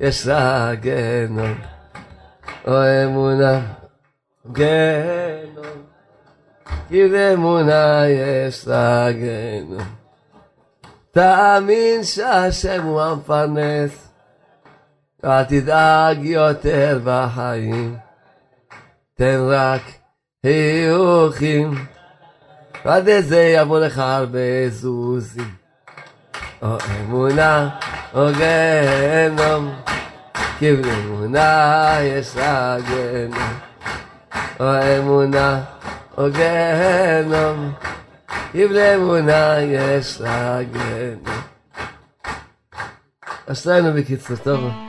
יש לה גיהנום. או אמונה, גיהנום. קיב לאמונה, יש לה גיהנום. תאמין שהשם הוא המפרנס, אל תדאג יותר בחיים, תן רק חיוכים, ועד איזה יבוא לך הרבה זוזים. או אמונה או גיהנום, כי באמונה יש לה גיהנום. או אמונה או גיהנום, כי באמונה יש לה גיהנום. עשנו בקיצור, טוב.